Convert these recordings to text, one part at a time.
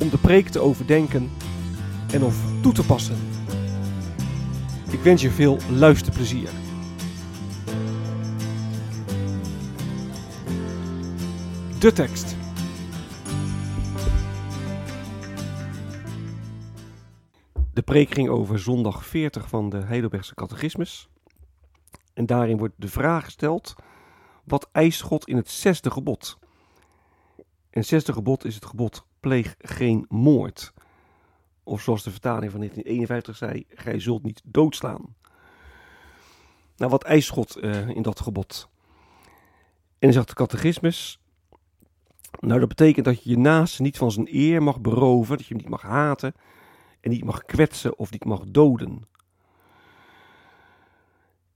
om de preek te overdenken en of toe te passen. Ik wens je veel luisterplezier. De tekst. De preek ging over zondag 40 van de Heidelbergse catechismus. En daarin wordt de vraag gesteld: wat eist God in het zesde gebod? En het zesde gebod is het gebod: pleeg geen moord. Of zoals de vertaling van 1951 zei: gij zult niet doodslaan. Nou, wat eist God uh, in dat gebod? En dan zegt de catechismus: nou, dat betekent dat je je naaste niet van zijn eer mag beroven, dat je hem niet mag haten en niet mag kwetsen of niet mag doden.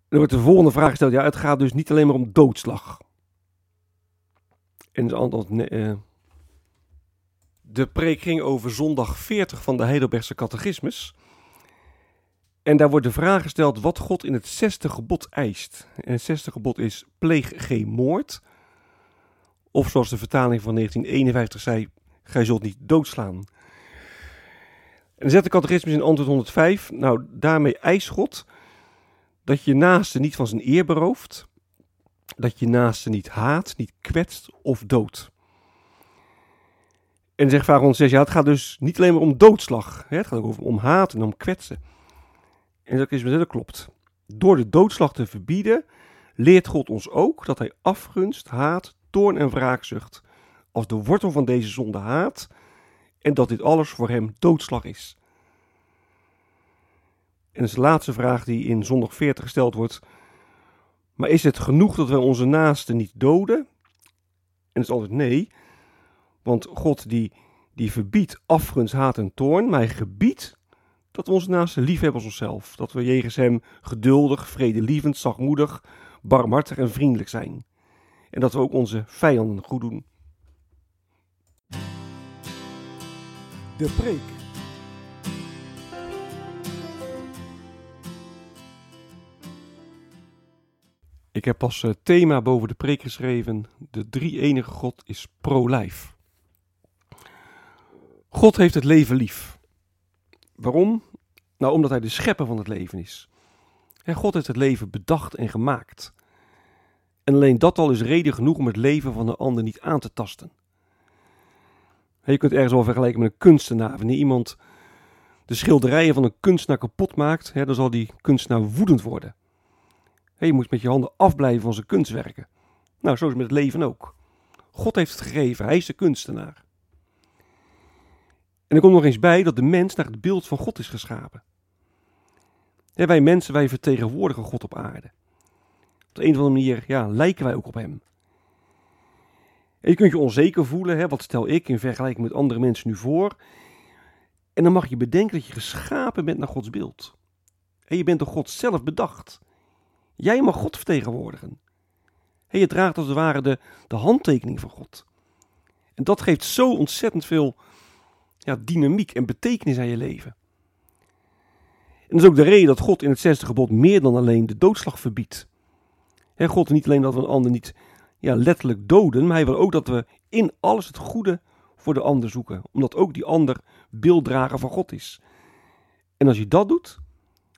Dan wordt de volgende vraag gesteld: ja, het gaat dus niet alleen maar om doodslag. En het antwoord: nee, uh, de preek ging over zondag 40 van de Heidelbergse catechismus. En daar wordt de vraag gesteld wat God in het zesde gebod eist. En het zesde gebod is: pleeg geen moord. Of zoals de vertaling van 1951 zei: gij zult niet doodslaan. En dan zet de catechismus in antwoord 105. Nou, daarmee eist God dat je naaste niet van zijn eer berooft. Dat je naaste niet haat, niet kwetst of doodt. En zegt vraag 106, ja, het gaat dus niet alleen maar om doodslag. Hè? Het gaat ook over om haat en om kwetsen. En dat is dat klopt. Door de doodslag te verbieden, leert God ons ook dat hij afgunst, haat, toorn en wraakzucht als de wortel van deze zonde haat en dat dit alles voor hem doodslag is. En dat is de laatste vraag die in zondag 40 gesteld wordt. Maar is het genoeg dat wij onze naasten niet doden? En dat is altijd nee. Want God die, die verbiedt afgunst, haat en toorn, maar hij gebiedt dat we onze naasten lief hebben als onszelf. Dat we jegens hem geduldig, vredelievend, zachtmoedig, barmhartig en vriendelijk zijn. En dat we ook onze vijanden goed doen. De preek. Ik heb als eh, thema boven de preek geschreven: De drie enige God is pro-life. God heeft het leven lief. Waarom? Nou, omdat hij de schepper van het leven is. God heeft het leven bedacht en gemaakt. En alleen dat al is reden genoeg om het leven van de ander niet aan te tasten. Je kunt ergens wel vergelijken met een kunstenaar. Wanneer iemand de schilderijen van een kunstenaar kapot maakt, dan zal die kunstenaar woedend worden. Je moet met je handen afblijven van zijn kunstwerken. Nou, zo is het met het leven ook. God heeft het gegeven, hij is de kunstenaar. En er komt nog eens bij dat de mens naar het beeld van God is geschapen. wij mensen, wij vertegenwoordigen God op aarde. Op de een of andere manier ja, lijken wij ook op hem. En je kunt je onzeker voelen, hè, wat stel ik in vergelijking met andere mensen nu voor. En dan mag je bedenken dat je geschapen bent naar Gods beeld. En je bent door God zelf bedacht. Jij mag God vertegenwoordigen. En je draagt als het ware de, de handtekening van God. En dat geeft zo ontzettend veel ja, dynamiek en betekenis aan je leven. En dat is ook de reden dat God in het zesde gebod meer dan alleen de doodslag verbiedt. En God niet alleen dat we een ander niet ja, letterlijk doden, maar hij wil ook dat we in alles het goede voor de ander zoeken. Omdat ook die ander beelddrager van God is. En als je dat doet,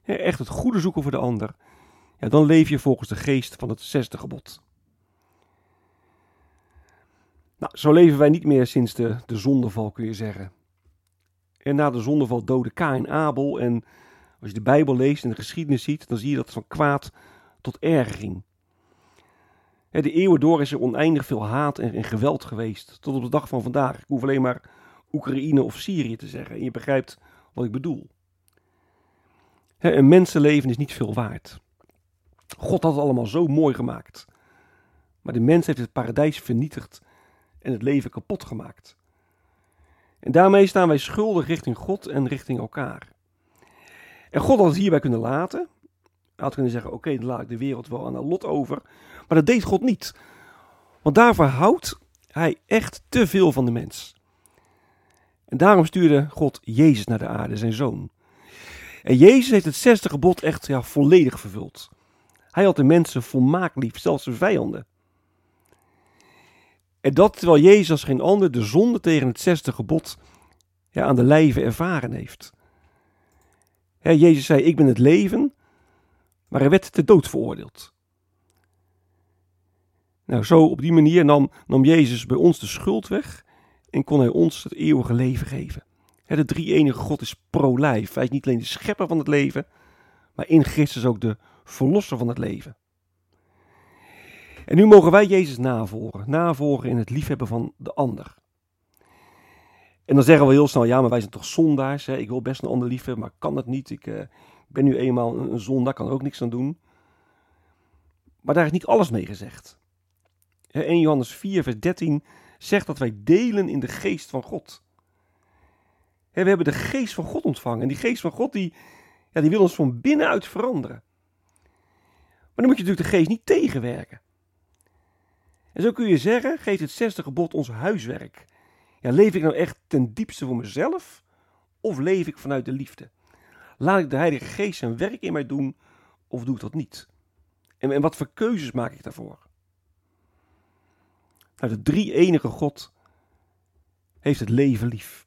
echt het goede zoeken voor de ander, ja, dan leef je volgens de geest van het zesde gebod. Nou, zo leven wij niet meer sinds de, de zondeval, kun je zeggen. En na de zondeval doden Kain Abel. En als je de Bijbel leest en de geschiedenis ziet, dan zie je dat het van kwaad tot erger ging. De eeuwen door is er oneindig veel haat en, geweld geweest. Tot op de dag van vandaag. Ik hoef alleen maar Oekraïne of Syrië te zeggen. En je begrijpt wat ik bedoel. Een mensenleven is niet veel waard. God had het allemaal zo mooi gemaakt. Maar de mens heeft het paradijs vernietigd en het leven kapot gemaakt. En daarmee staan wij schuldig richting God en richting elkaar. En God had het hierbij kunnen laten. Hij had kunnen zeggen: Oké, dan laat ik de wereld wel aan een lot over. Maar dat deed God niet. Want daarvoor houdt hij echt te veel van de mens. En daarom stuurde God Jezus naar de aarde, zijn zoon. En Jezus heeft het zesde gebod echt ja, volledig vervuld. Hij had de mensen volmaakt lief, zelfs zijn vijanden. En dat terwijl Jezus geen ander de zonde tegen het zesde gebod ja, aan de lijve ervaren heeft. Jezus zei, ik ben het leven, maar hij werd te dood veroordeeld. Nou, zo op die manier nam, nam Jezus bij ons de schuld weg en kon hij ons het eeuwige leven geven. De drie enige God is pro-lijf. Hij is niet alleen de schepper van het leven, maar in Christus ook de verlosser van het leven. En nu mogen wij Jezus navolgen. Navolgen in het liefhebben van de ander. En dan zeggen we heel snel, ja, maar wij zijn toch zondaars. Hè? Ik wil best een ander liefhebben, maar kan het niet. Ik uh, ben nu eenmaal een, een zondaar, kan ook niks aan doen. Maar daar is niet alles mee gezegd. 1 Johannes 4, vers 13 zegt dat wij delen in de geest van God. We hebben de geest van God ontvangen. En die geest van God, die, ja, die wil ons van binnenuit veranderen. Maar dan moet je natuurlijk de geest niet tegenwerken. En zo kun je zeggen, geeft het zesde gebod ons huiswerk. Ja, leef ik nou echt ten diepste voor mezelf? Of leef ik vanuit de liefde? Laat ik de Heilige Geest zijn werk in mij doen, of doe ik dat niet? En, en wat voor keuzes maak ik daarvoor? Nou, de drie enige God heeft het leven lief.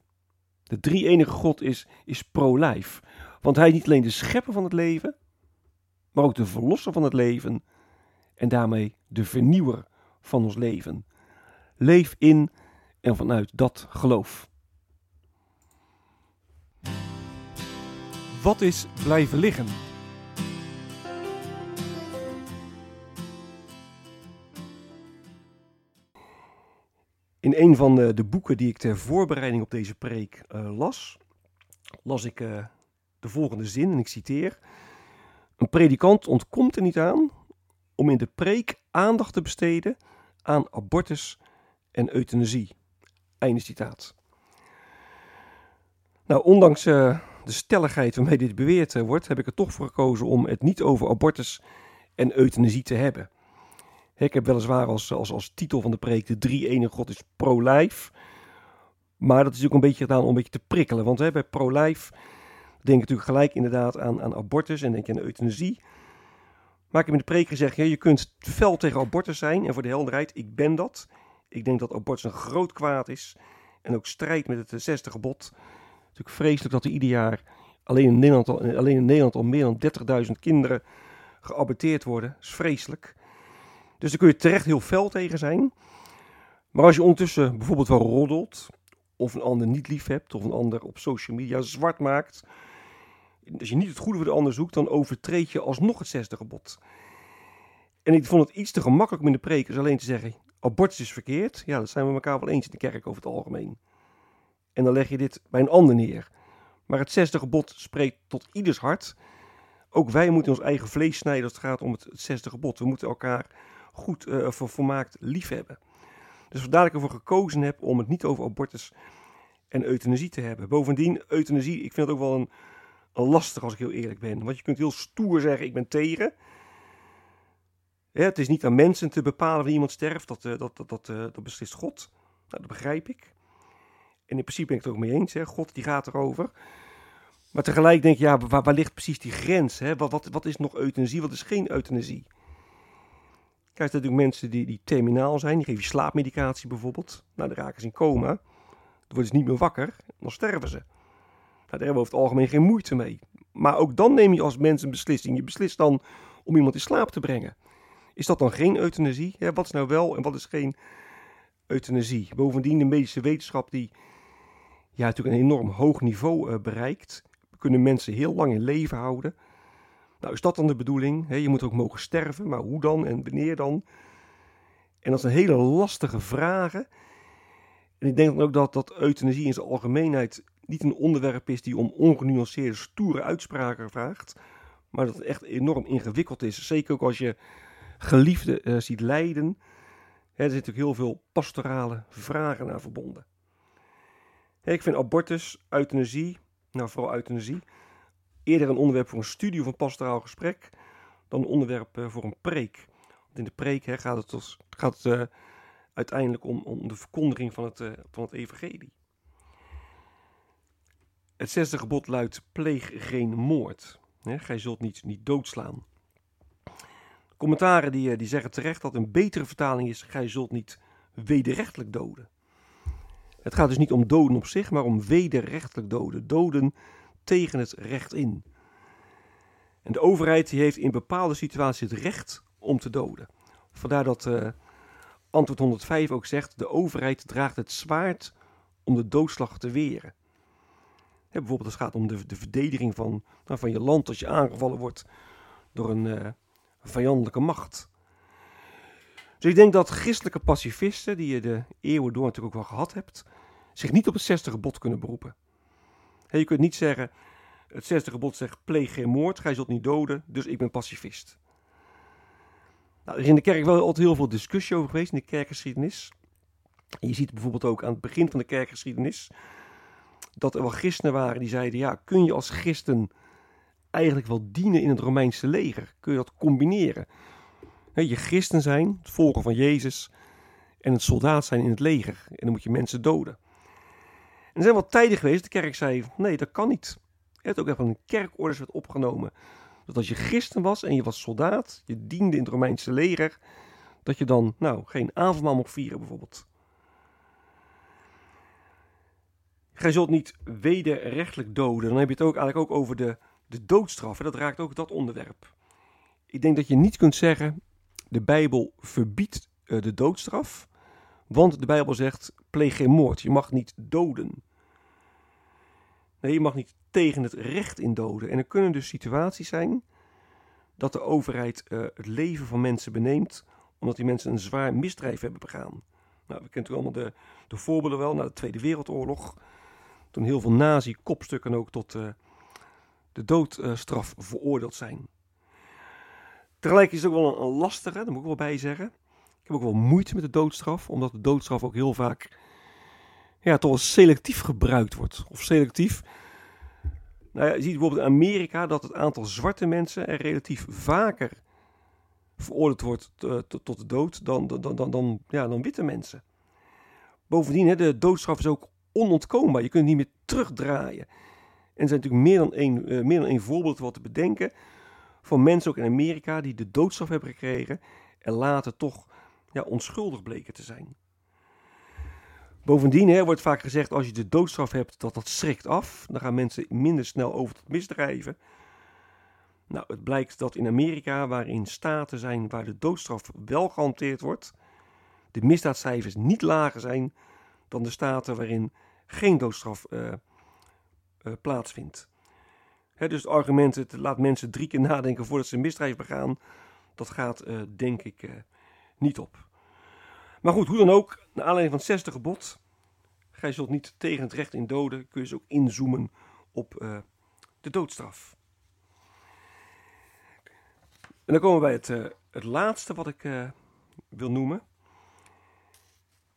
De drie enige God is, is pro-life. Want hij is niet alleen de schepper van het leven, maar ook de verlosser van het leven en daarmee de vernieuwer van ons leven. Leef in en vanuit dat geloof. Wat is blijven liggen? In een van de, de, boeken die ik ter voorbereiding op deze preek uh, las, las ik uh, de volgende zin en ik citeer. Een predikant ontkomt er niet aan om in de preek aandacht te besteden aan abortus en euthanasie. Einde citaat. Nou, ondanks uh, de stelligheid waarmee dit beweerd wordt, heb ik er toch voor gekozen om het niet over abortus en euthanasie te hebben. Ik heb weliswaar als, als, als titel van de preek de drie enige God is pro-life. Maar dat is ook een beetje gedaan om een beetje te prikkelen. Want hè, bij pro-life denk ik natuurlijk gelijk inderdaad aan, aan abortus en denk je aan euthanasie. Maar ik heb in de preek gezegd, je kunt fel tegen abortus zijn. En voor de helderheid, ik ben dat. Ik denk dat abortus een groot kwaad is. En ook strijd met het zesde gebod. Natuurlijk vreselijk dat er ieder jaar alleen in Nederland al, alleen in Nederland al meer dan 30.000 kinderen geaborteerd worden. Dat is vreselijk. Dus daar kun je terecht heel fel tegen zijn. Maar als je ondertussen bijvoorbeeld wel roddelt, of een ander niet lief hebt, of een ander op social media zwart maakt, als je niet het goede voor de ander zoekt, dan overtreed je alsnog het zesde gebod. En ik vond het iets te gemakkelijk om in de preek alleen te zeggen, abortus is verkeerd. Ja, dat zijn we elkaar wel eens in de kerk over het algemeen. En dan leg je dit bij een ander neer. Maar het zesde gebod spreekt tot ieders hart. Ook wij moeten ons eigen vlees snijden als het gaat om het, zesde gebod. We moeten elkaar goed uh, voor, volmaakt lief hebben. Dus vandaar dat ik ervoor gekozen heb om het niet over abortus en euthanasie te hebben. Bovendien, euthanasie, ik vind het ook wel een lastig als ik heel eerlijk ben. Want je kunt heel stoer zeggen, ik ben tegen. het is niet aan mensen te bepalen wanneer iemand sterft, dat, uh, dat, dat, uh, dat beslist God. Nou, dat begrijp ik. En in principe ben ik het ook mee eens, hè. God die gaat erover. Maar tegelijk denk je, ja, waar, ligt precies die grens? Hè? Wat, wat, is nog euthanasie, wat is geen euthanasie? Kijk, er natuurlijk mensen die, die terminaal zijn, die geven slaapmedicatie bijvoorbeeld. Nou, dan raken ze in coma. Dan worden ze niet meer wakker, dan sterven ze. Nou, daar hebben we over het algemeen geen moeite mee. Maar ook dan neem je als mens een beslissing. Je beslist dan om iemand in slaap te brengen. Is dat dan geen euthanasie? Ja, wat is nou wel en wat is geen euthanasie. Bovendien de medische wetenschap die ja, natuurlijk een enorm hoog niveau uh, bereikt. We kunnen mensen heel lang in leven houden. Nou, is dat dan de bedoeling? je moet ook mogen sterven, maar hoe dan en wanneer dan? En dat zijn hele lastige vragen. En ik denk dan ook dat, dat euthanasie in zijn algemeenheid niet een onderwerp is die om ongenuanceerde, stoere uitspraken vraagt. Maar dat het echt enorm ingewikkeld is. Zeker ook als je geliefden uh, ziet lijden. er zitten natuurlijk heel veel pastorale vragen aan verbonden. ik vind abortus, euthanasie, nou vooral euthanasie, eerder een onderwerp voor een studie of een pastoraal gesprek dan een onderwerp uh, voor een preek. Want in de preek gaat het, gaat het uh, uiteindelijk om, om, de verkondiging van het, van het evangelie. Het zesde gebod luidt: pleeg geen moord. Gij zult niet, niet doodslaan. Commentaren die, eh, die zeggen terecht dat een betere vertaling is: gij zult niet wederrechtelijk doden. Het gaat dus niet om doden op zich, maar om wederrechtelijk doden. Doden tegen het recht in. En de overheid die heeft in bepaalde situaties het recht om te doden. Vandaar dat uh, antwoord 105 ook zegt: de overheid draagt het zwaard om de doodslag te weren bijvoorbeeld als het gaat om de, de verdediging van, nou, van je land als je aangevallen wordt door een uh, vijandelijke macht. Dus ik denk dat christelijke pacifisten, die je de eeuwen door natuurlijk ook wel gehad hebt, zich niet op het zesde gebod kunnen beroepen. je kunt niet zeggen, het zesde gebod zegt pleeg geen moord, gij zult niet doden, dus ik ben pacifist. Nou, er is in de kerk wel altijd heel veel discussie over geweest in de kerkgeschiedenis. En je ziet bijvoorbeeld ook aan het begin van de kerkgeschiedenis dat er wel christenen waren die zeiden: ja, kun je als christen eigenlijk wel dienen in het Romeinse leger? Kun je dat combineren? je christen zijn, het volgen van Jezus, en het soldaat zijn in het leger. En dan moet je mensen doden. En er zijn wel tijden geweest, de kerk zei: nee, dat kan niet. Je hebt ook even een kerkorders werd opgenomen. Dat als je christen was en je was soldaat, je diende in het Romeinse leger, dat je dan nou geen avondmaal mocht vieren bijvoorbeeld. Gij zult niet wederrechtelijk doden. Dan heb je het ook eigenlijk ook over de, de doodstraf. Dat raakt ook dat onderwerp. Ik denk dat je niet kunt zeggen, de Bijbel verbiedt uh, de doodstraf. Want de Bijbel zegt, pleeg geen moord. Je mag niet doden. Nee, je mag niet tegen het recht in doden. En er kunnen dus situaties zijn dat de overheid uh, het leven van mensen beneemt, omdat die mensen een zwaar misdrijf hebben begaan. Nou, we kennen allemaal de, de voorbeelden wel, na de Tweede Wereldoorlog toen heel veel nazi-kopstukken ook tot uh, de doodstraf veroordeeld zijn. Tegelijk is het ook wel een, lastige, dat moet ik wel bij zeggen. Ik heb ook wel moeite met de doodstraf, omdat de doodstraf ook heel vaak ja, toch selectief gebruikt wordt. Of selectief. Nou ja, je ziet bijvoorbeeld in Amerika dat het aantal zwarte mensen er relatief vaker veroordeeld wordt uh, tot de dood dan, dan, dan, dan, ja, dan witte mensen. Bovendien, hè, de doodstraf is ook onontkoombaar. Je kunt het niet meer terugdraaien. En er zijn natuurlijk meer dan één, uh, meer dan één voorbeeld wat te bedenken van mensen ook in Amerika die de doodstraf hebben gekregen en later toch ja, onschuldig bleken te zijn. Bovendien hè, wordt vaak gezegd als je de doodstraf hebt dat dat schrikt af. Dan gaan mensen minder snel over tot misdrijven. Nou, het blijkt dat in Amerika, waarin staten zijn waar de doodstraf wel gehanteerd wordt, de misdaadcijfers niet lager zijn dan de staten waarin geen doodstraf uh, uh, plaatsvindt. Dus het argument, het laat mensen drie keer nadenken voordat ze een misdrijf begaan, dat gaat uh, denk ik niet op. Maar goed, hoe dan ook, naar aanleiding van het zesde gebod, gij zult niet tegen het recht in doden, kun je dus ook inzoomen op de doodstraf. En dan komen we bij het laatste wat ik wil noemen.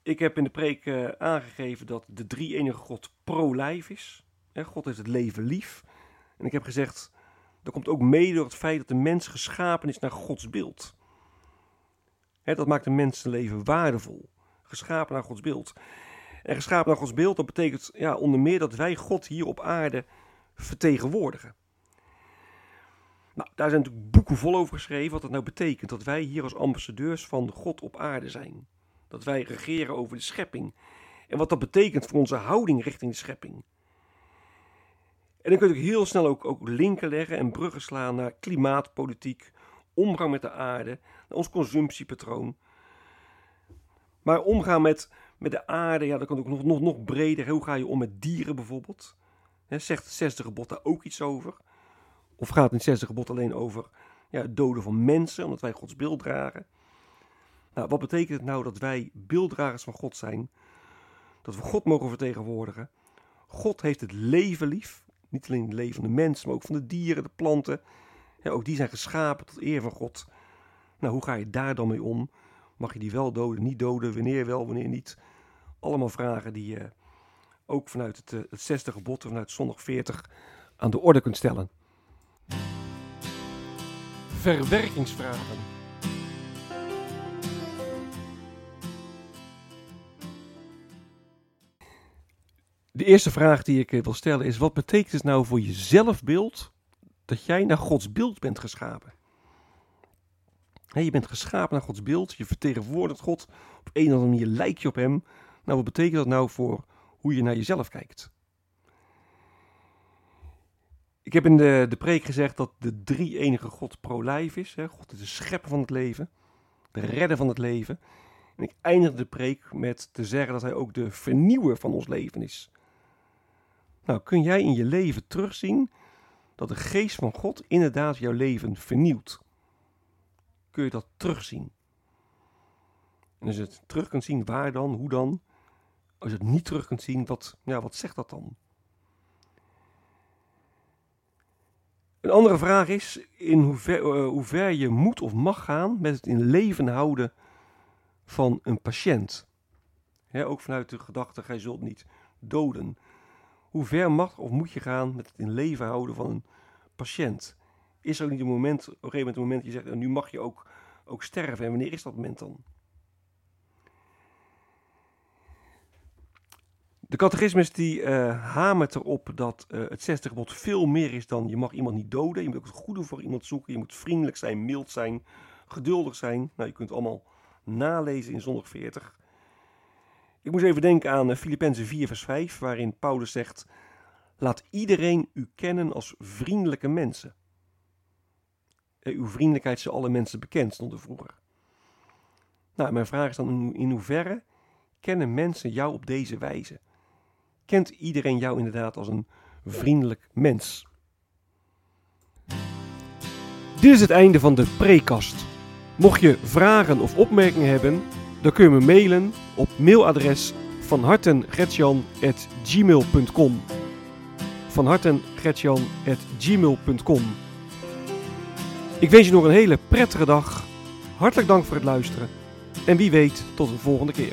Ik heb in de preek uh, aangegeven dat de drie enige God pro-lijf is. God heeft het leven lief. En ik heb gezegd, dat komt ook mede door het feit dat de mens geschapen is naar Gods beeld. dat maakt een mensenleven waardevol. Geschapen naar Gods beeld. En geschapen naar Gods beeld, dat betekent ja, onder meer dat wij God hier op aarde vertegenwoordigen. Nou, daar zijn natuurlijk boeken vol over geschreven wat dat nou betekent. Dat wij hier als ambassadeurs van God op aarde zijn. Dat wij regeren over de schepping. En wat dat betekent voor onze houding richting de schepping. En dan kun je heel snel ook, ook linken leggen en bruggen slaan naar klimaatpolitiek, omgang met de aarde, naar ons consumptiepatroon. Maar omgaan met, met de aarde, ja, dat kan ook nog, nog, nog breder. Hoe ga je om met dieren bijvoorbeeld? Zegt het zesde gebod daar ook iets over? Of gaat het zesde gebod alleen over ja, het doden van mensen, omdat wij Gods beeld dragen? Nou, wat betekent het nou dat wij beelddragers van God zijn? Dat we God mogen vertegenwoordigen? God heeft het leven lief. Niet alleen het leven van de mensen, maar ook van de dieren, de planten. Ook die zijn geschapen tot eer van God. Nou, hoe ga je daar dan mee om? Mag je die wel doden, niet doden? Wanneer wel, wanneer niet? Allemaal vragen die je ook vanuit het, eh, het zesde gebod, vanuit zondag 40, aan de orde kunt stellen. Verwerkingsvragen. De eerste vraag die ik eh, wil stellen is: wat betekent het nou voor je zelfbeeld dat jij naar Gods beeld bent geschapen? je bent geschapen naar Gods beeld, je vertegenwoordigt God, op een of andere manier lijk je op Hem. Nou, wat betekent dat nou voor hoe je naar jezelf kijkt? Ik heb in de, de preek gezegd dat de drie enige God pro-lijf is. God is de schepper van het leven, de redder van het leven. En ik eindig de preek met te zeggen dat hij ook de vernieuwer van ons leven is. Nou, kun jij in je leven terugzien dat de geest van God inderdaad jouw leven vernieuwt? Kun je dat terugzien? En als je het terug kunt zien, waar dan, hoe dan? Als je het niet terug kunt zien, wat, ja, wat zegt dat dan? Een andere vraag is in hoever, uh, hoe ver je moet of mag gaan met het in leven houden van een patiënt. ook vanuit de gedachte, gij zult niet doden. Hoe ver mag of moet je gaan met het in leven houden van een patiënt? Is er ook niet een moment, op een gegeven moment dat je zegt, nu mag je ook, ook sterven. En wanneer is dat moment dan? De catechismus die uh, hamert erop dat uh, het zesde gebod veel meer is dan je mag iemand niet doden. Je moet ook het goede voor iemand zoeken. Je moet vriendelijk zijn, mild zijn, geduldig zijn. Nou, je kunt allemaal nalezen in zondag 40. Ik moest even denken aan Filippenzen 4 vers 5, waarin Paulus zegt... Laat iedereen u kennen als vriendelijke mensen. Eh, uw vriendelijkheid is alle mensen bekend, stond er vroeger. Nou, mijn vraag is dan in hoeverre kennen mensen jou op deze wijze? Kent iedereen jou inderdaad als een vriendelijk mens? Dit is het einde van de prekast. Mocht je vragen of opmerkingen hebben, dan kun je me mailen op mailadres van hartengretjan.gmail.com van hartengretjan.gmail.com Ik wens je nog een hele prettige dag. Hartelijk dank voor het luisteren. En wie weet tot een volgende keer.